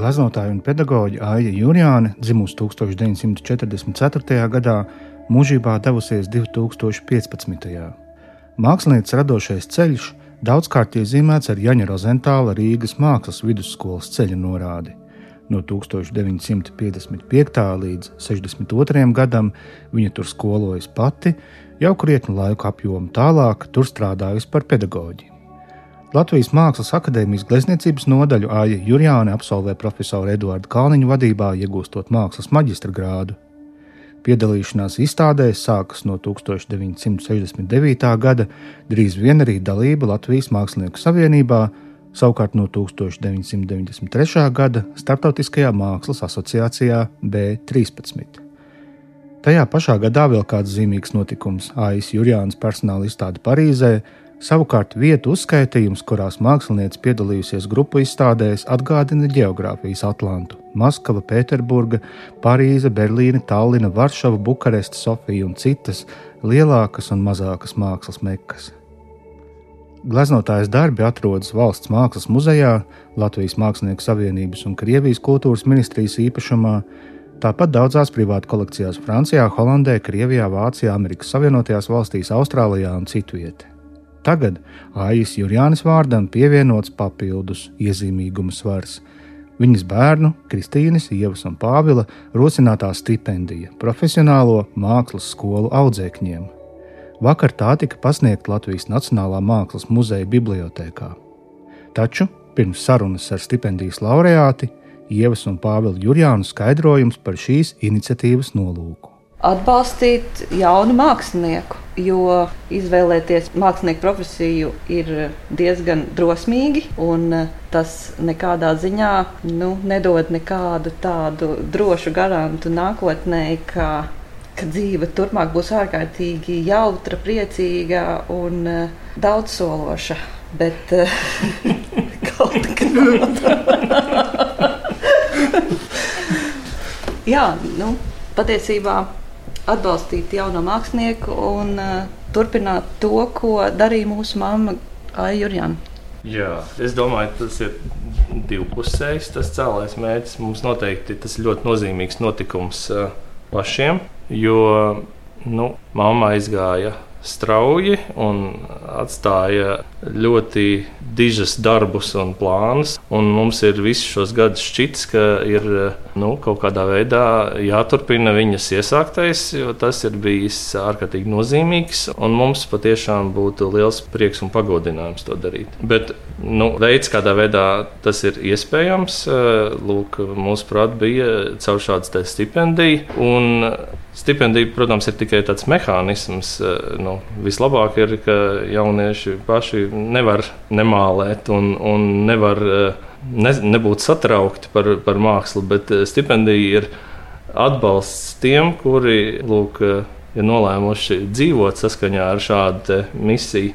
Glaznotāja un pedagoģa Aija Jurjāne, dzimusi 1944. gadā, mūžībā devusies 2015. Mākslinieces radošais ceļš daudzkārt iezīmēts ar Jaņa Rozentāla Rīgas mākslas vidusskolas ceļa norādi. No 1955. līdz 62. gadam viņa tur skolojas pati, jau krietnu laiku apjomu tālāk, tur strādājusi par pedagoģi. Latvijas Mākslas akadēmijas glezniecības nodaļu Aija Jurjāne absolvē profesora Eduarda Kalniņa vadībā, iegūstot mākslas maģistra grādu. Piedalīšanās izstādēs sākas no 1969. gada, drīz vien arī dalība Latvijas Mākslinieku savienībā, savukārt no 1993. gada Startautiskajā Mākslas asociācijā B13. Tajā pašā gadā vēl kāds zīmīgs notikums - Aijas Jurjānas personāla izstāde Parīzē, savukārt vietu uzskaitījums, kurās mākslinieca piedalījusies grupu izstādēs, atgādina geogrāfijas Atlantu - Maskava, Pēterburga, Parīze, Berlīne, Tallina, Varšava, Bukareste, Sofija un citas lielākas un mazākas mākslas mekas. Gleznotājas darbi atrodas Valsts mākslas muzejā, Latvijas Mākslinieku savienības un Krievijas kultūras ministrijas īpašumā, tāpat daudzās privātu kolekcijās Francijā, Holandē, Krievijā, Vācijā, Amerikas Savienotajās valstīs, Austrālijā un citvietē. Tagad Aijas Jurjānis vārdam pievienots papildus iezīmīguma svars. Viņas bērnu, Kristīnas, Ievas un Pāvila rosinātā stipendija profesionālo mākslas skolu audzēkņiem Vakar tā tika pasniegta Latvijas Nacionālā Mākslas muzeja bibliotekā. Taču pirms sarunas ar stipendijas laureāti Ievas un Pāvila Jurjānu skaidrojums par šīs iniciatīvas nolūku. Atbalstīt jaunu mākslinieku, jo izvēlēties mākslinieku profesiju ir diezgan drosmīgi, un tas nekādā ziņā nu, nedod nekādu tādu drošu garantu nākotnē, ka ka dzīve turpmāk būs ārkārtīgi jautra, priecīga un uh, daudzsološa. Bet uh, kaut kāda. Jā, nu, patiesībā atbalstīt jauno mākslinieku un uh, turpināt to, ko darīja mūsu mamma Aija Jurjana. Jā, es domāju, tas ir divpusējs. Tas cēlais mērķis mums noteikti tas ļoti nozīmīgs notikums pašiem jo nu, mamma aizgāja strauji un atstāja ļoti dižas darbus un plānus. Un mums ir visus šos gadus šķits, ka ir nu, kaut kādā veidā jāturpina viņas iesāktais, jo tas ir bijis ārkārtīgi nozīmīgs. Un mums patiešām būtu liels prieks un pagodinājums to darīt. Bet nu, veids, kādā veidā tas ir iespējams, lūk, mūsuprāt, bija caur šādu stipendiju. Un Stipendija, protams, ir tikai tāds mehānisms. Eh, nu, vislabāk ir, ka jaunieši paši nevar nemālēt un, un nevar eh, ne, nebūt satraukti par, par mākslu, bet eh, stipendija ir atbalsts tiem, kuri lūk, ir nolēmuši dzīvot saskaņā ar šādu misiju.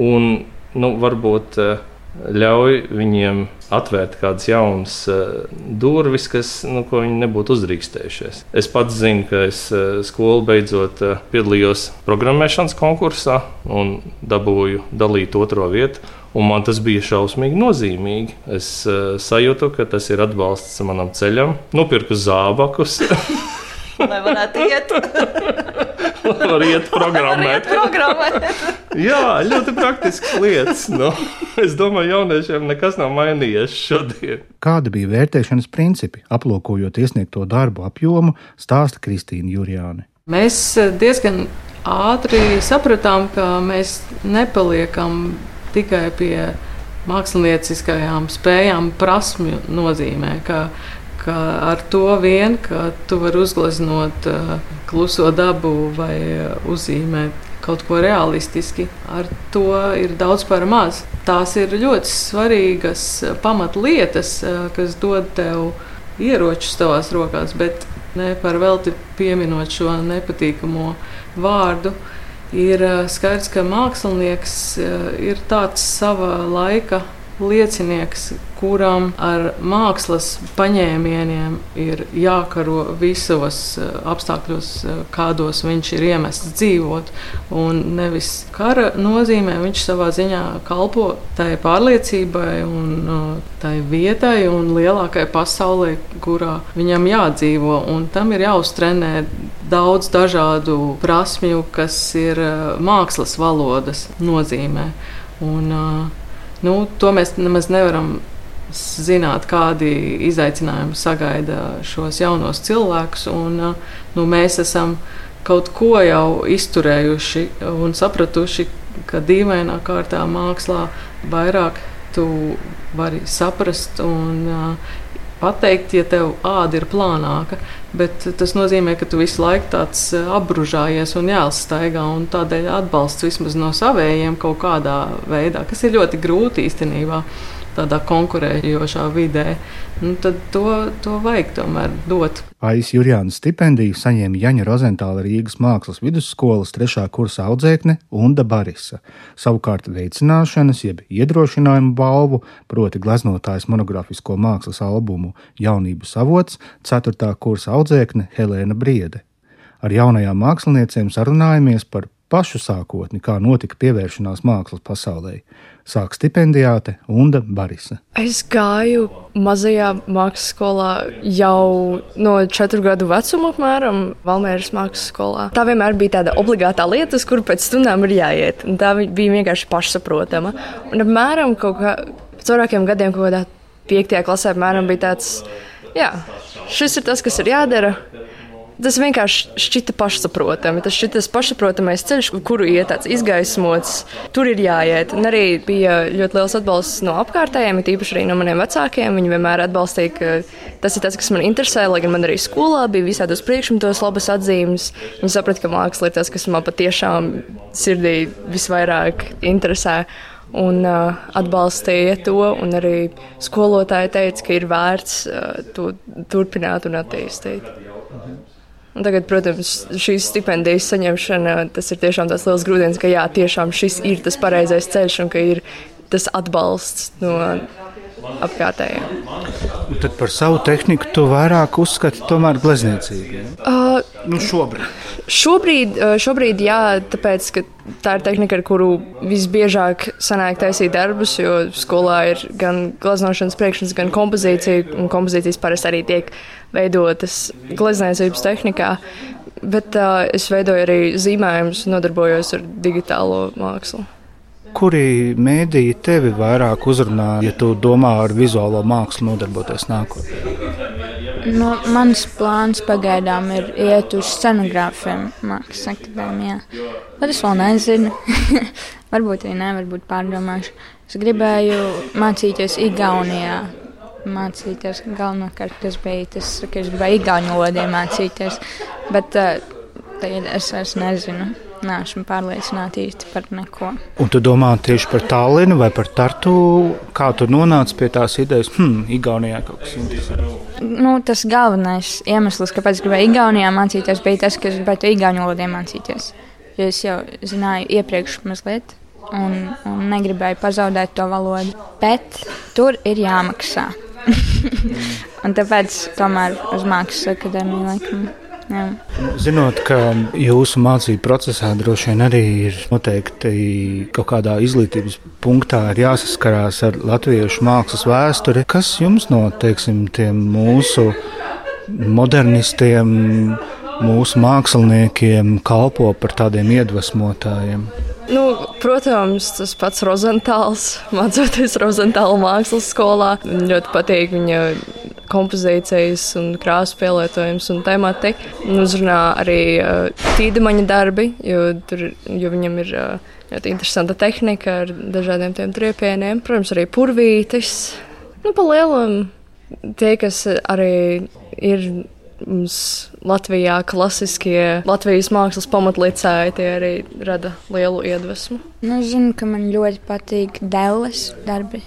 Un, nu, varbūt ļauj viņiem atvērt kādas jaunas uh, durvis, kas, nu, ko viņi nebūtu uzdrīkstējušies. Es pats zinu, ka es uh, skolu beidzot uh, piedalījos programmēšanas konkursā un dabūju dalīt otro vietu. Un man tas bija šausmīgi nozīmīgi. Es uh, sajūtu, ka tas ir atbalsts manam ceļam, nopirku zābakus. Lai varētu iet. var iet programmēt. programmēt. Jā, ļoti praktisks lietas. Nu, es domāju, jauniešiem nekas nav mainījies šodien. Kāda bija vērtēšanas principi, aplūkojot iesniegto darbu apjomu, stāsta Kristīna Jurjāne. Mēs eh, diezgan ātri sapratām, ka mēs nepaliekam tikai pie mākslinieckajām spējām, prasmju nozīmē. Ka ka ar to vien, ka tu vari uzgleznot uh, kluso dabu vai uh, uzzīmēt kaut ko realistiski, ar to ir daudz par maz. Tās ir ļoti svarīgas pamatlietas, uh, kas dod tev ieročus tavās rokās, bet ne par velti pieminot šo nepatīkamo vārdu. Ir skaidrs, ka mākslinieks ir tāds sava laika liecinieks, kuram ar mākslas paņēmieniem ir jākaro visos eh, apstākļos, eh, kādos viņš ir iemests dzīvot. Un nevis kara nozīmē, viņš savā ziņā kalpo tai pārliecībai un eh, tai vietai un lielākai pasaulē, kurā viņam jādzīvo. Un tam ir jāuztrenē daudz dažādu prasmju, kas ir mākslas valodas nozīmē. Un, nu, to mēs nemaz nevaram zināt, kādi izaicinājumi sagaida šos jaunos cilvēkus. Un, nu, mēs esam kaut ko jau izturējuši un sapratuši, ka dīvainā kārtā mākslā vairāk tu vari saprast un pateikt, ja tev āda ir plānāka. Bet tas nozīmē, ka tu visu laiku tāds apbružājies un jāstaigā. Un tādēļ atbalsts vismaz no savējiem kaut kādā veidā, kas ir ļoti grūti īstenībā tādā konkurējošā vidē, nu, tad to, to vajag tomēr dot. Aizs Jurjānas stipendiju saņēma Jaņa Rozentāla Rīgas mākslas vidusskolas trešā kursa audzēkne Unda Barisa. Savukārt veicināšanas, jeb iedrošinājumu balvu, proti gleznotājas monogrāfisko mākslas albumu Jaunības avots, ceturtā kursa audzēkne Helēna Briede. Ar jaunajām māksliniecēm sarunājamies par pašu sākotni, kā notika pievēršanās mākslas pasaulē. Sāk stipendijāte Unda Barisa. Es gāju mazajā mākslas skolā jau no četru gadu vecuma, apmēram Valmēras mākslas skolā. Tā vienmēr bija tāda obligātā lieta, uz kuru pēc stundām ir jāiet. Tā bija vienkārši pašsaprotama. Un apmēram kaut kā pēc vairākiem gadiem, kaut kādā piektajā klasē, apmēram bija tāds, jā, šis ir tas, kas ir jādara Tas vienkārši šķita pašsaprotami. Tas šķita tas pašsaprotamais ceļš, kuru iet tāds izgaismots. Tur ir jāiet. Un arī bija ļoti liels atbalsts no apkārtējiem, tīpaši arī no maniem vecākiem. Viņi vienmēr atbalstīja, ka tas ir tas, kas man interesē, lai gan man arī skolā bija visādos priekšmetos labas atzīmes. Viņi saprata, ka māksla ir tas, kas man patiešām sirdī visvairāk interesē un uh, atbalstīja to. Arī skolotāji teica, ka ir vērts uh, to turpināt un attīstīt. Un tagad, protams, šīs stipendijas saņemšana, tas ir tiešām tas liels grūdienis, ka jā, tiešām šis ir tas pareizais ceļš un ka ir tas atbalsts no apkārtējiem. Tad par savu tehniku tu vairāk uzskati tomēr glezniecību? Uh, nu šobrīd. Šobrīd, šobrīd, jā, tāpēc, ka tā ir tehnika, ar kuru visbiežāk sanāk taisīt darbus, jo skolā ir gan gleznošanas priekšmets, gan kompozīcija, un kompozīcijas parasti arī tiek veidotas glezniecības tehnikā. Bet uh, es veidoju arī zīmējumus, nodarbojos ar digitālo mākslu. Kuri mēdīji tevi vairāk uzrunā, ja tu domā ar vizuālo mākslu nodarboties nākotnē? Nu, mans plāns pagaidām ir iet uz scenogrāfiem Mākslas akadēmijā. Bet es vēl nezinu. varbūt arī ne, varbūt pārdomāšu. Es gribēju mācīties Igaunijā. Mācīties galvenokārt, tas bija tas, ka es gribēju Igaunu valodu mācīties. Bet uh, tagad es vairs nezinu. Nē, esmu pārliecināta īsti par neko. Un tu domā tieši par Tallinu vai par Tartu? Kā tu nonāci pie tās idejas? Hmm, Igaunijā kaut kas interesants. Nu, tas galvenais iemesls, kāpēc gribēju Igaunijā mācīties, bija tas, ka es gribētu Igaunu valodu mācīties. Jo es jau zināju iepriekš mazliet. Un, un negribēju pazaudēt to valodu. Bet tur ir jāmaksā. un tāpēc tomēr uz mākslas akadēmiju laikam. Jā. Zinot, ka jūsu mācību procesā droši vien arī ir noteikti kaut kādā izglītības punktā jāsaskarās ar latviešu mākslas vēsturi, kas jums no teiksim, mūsu modernistiem, mūsu māksliniekiem kalpo par tādiem iedvesmotājiem? Nu, protams, tas pats Rozentāls, mācoties Rozentāla mākslas skolā. Man ļoti patīk viņa kompozīcijas, un krāsu pielietojums un temati. Uzrunā arī uh, tīdemaņa darbi, jo, tur, jo viņam ir uh, ļoti interesanta tehnika ar dažādiem tiem triepieniem. Protams, arī purvītis. Nu, pa lielam tie, kas arī ir mums Latvijā klasiskie Latvijas mākslas pamatlicēji, tie arī rada lielu iedvesmu. Nu, es zinu, ka man ļoti patīk Dēles darbi.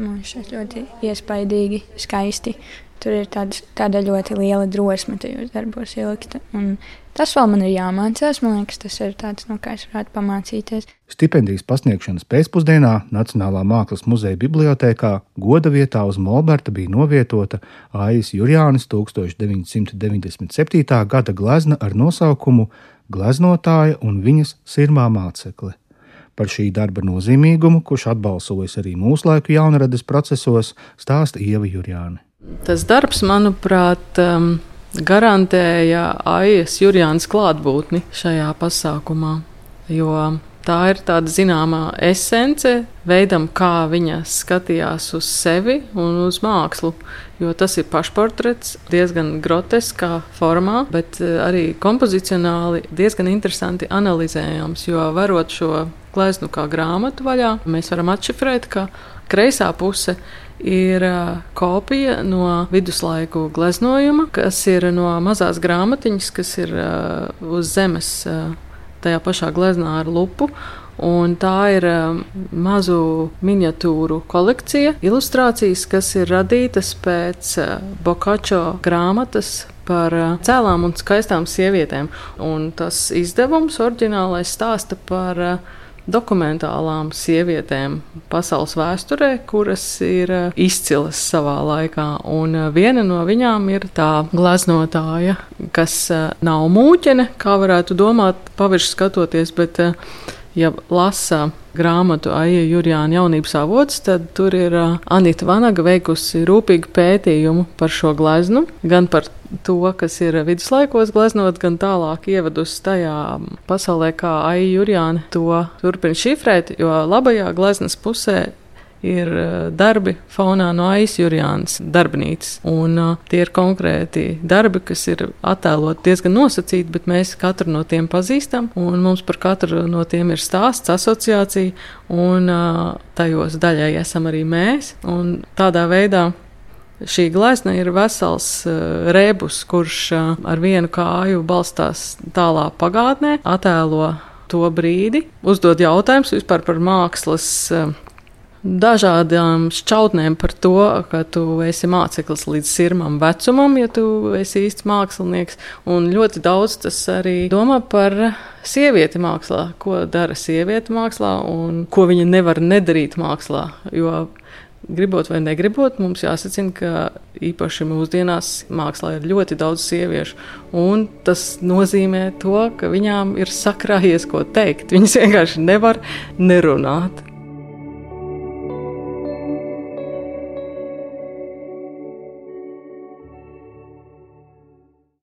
Man šķiet ļoti iespaidīgi, skaisti. Tur ir tāds, tāda ļoti liela drosme tajos darbos ielikta. Un Tas vēl man ir jāmācās. Man liekas, tas ir tāds, no kā es varētu pamācīties. Stipendijas pasniegšanas pēcpusdienā Nacionālā Mākslas muzeja bibliotekā goda vietā uz Molberta bija novietota Aijas Jurjānis 1997. gada glezna ar nosaukumu Gleznotāja un viņas sirmā mācekle. Par šī darba nozīmīgumu, kurš atbalsojas arī mūsdienu jaunradas procesos, stāsta Ieva Jurjāne. Tas darbs, manuprāt, um, garantēja Aijas Jurjānas klātbūtni šajā pasākumā. Jo tā ir tāda zināmā esence veidam, kā viņa skatījās uz sevi un uz mākslu. Jo tas ir pašportrets, diezgan groteskā formā, bet eh, arī kompozicionāli diezgan interesanti analizējams. Jo varot šo gleznu kā grāmatu vaļā, mēs varam atšifrēt, ka kreisā puse ir kopija no viduslaiku gleznojuma, kas ir no mazās grāmatiņas, kas ir uz zemes tajā pašā gleznā ar lupu. Un tā ir mazu miniatūru kolekcija, ilustrācijas, kas ir radītas pēc Bokačo grāmatas par cēlām un skaistām sievietēm. Un tas izdevums oriģinālais stāsta par uh, dokumentālām sievietēm pasaules vēsturē, kuras ir eh, izcilas savā laikā. Un eh, viena no viņām ir tā gleznotāja, kas eh, nav mūķene, kā varētu domāt, pavirši skatoties, bet ja lasa grāmatu Aija Jurijāna jaunības avots, tad tur ir Anita Vanaga veikusi rūpīgu pētījumu par šo gleznu, gan par to, kas ir viduslaikos gleznot, gan tālāk ievadus tajā pasaulē, kā Aija Jurijāna to turpina šifrēt, jo labajā gleznas pusē ir eh, darbi fonā no aizjūrjānas darbnīcas. Un, uh, tie ir konkrēti darbi, kas ir attēloti diezgan nosacīti, bet mēs katru no tiem pazīstam. Mums par katru no tiem ir stāsts, asociācija, un uh, tajos daļai esam arī mēs. Tādā veidā Šī glezna ir vesels uh, rebus, kurš uh, ar vienu kāju balstās tālā pagātnē, attēlo to brīdi, uzdod jautājumus vispār par mākslas uh, dažādām šķautnēm par to, ka tu esi māceklis līdz sirmam vecumam, ja tu esi īsts mākslinieks. Un ļoti daudz tas arī domā par sievieti mākslā, ko dara sieviete mākslā un ko viņa nevar nedarīt mākslā. Jo gribot vai negribot, mums jāsacina, ka īpaši mūsdienās mākslā ir ļoti daudz sieviešu. Tas nozīmē to, ka viņām ir sakrājies ko teikt. Viņas vienkārši nevar nerunāt.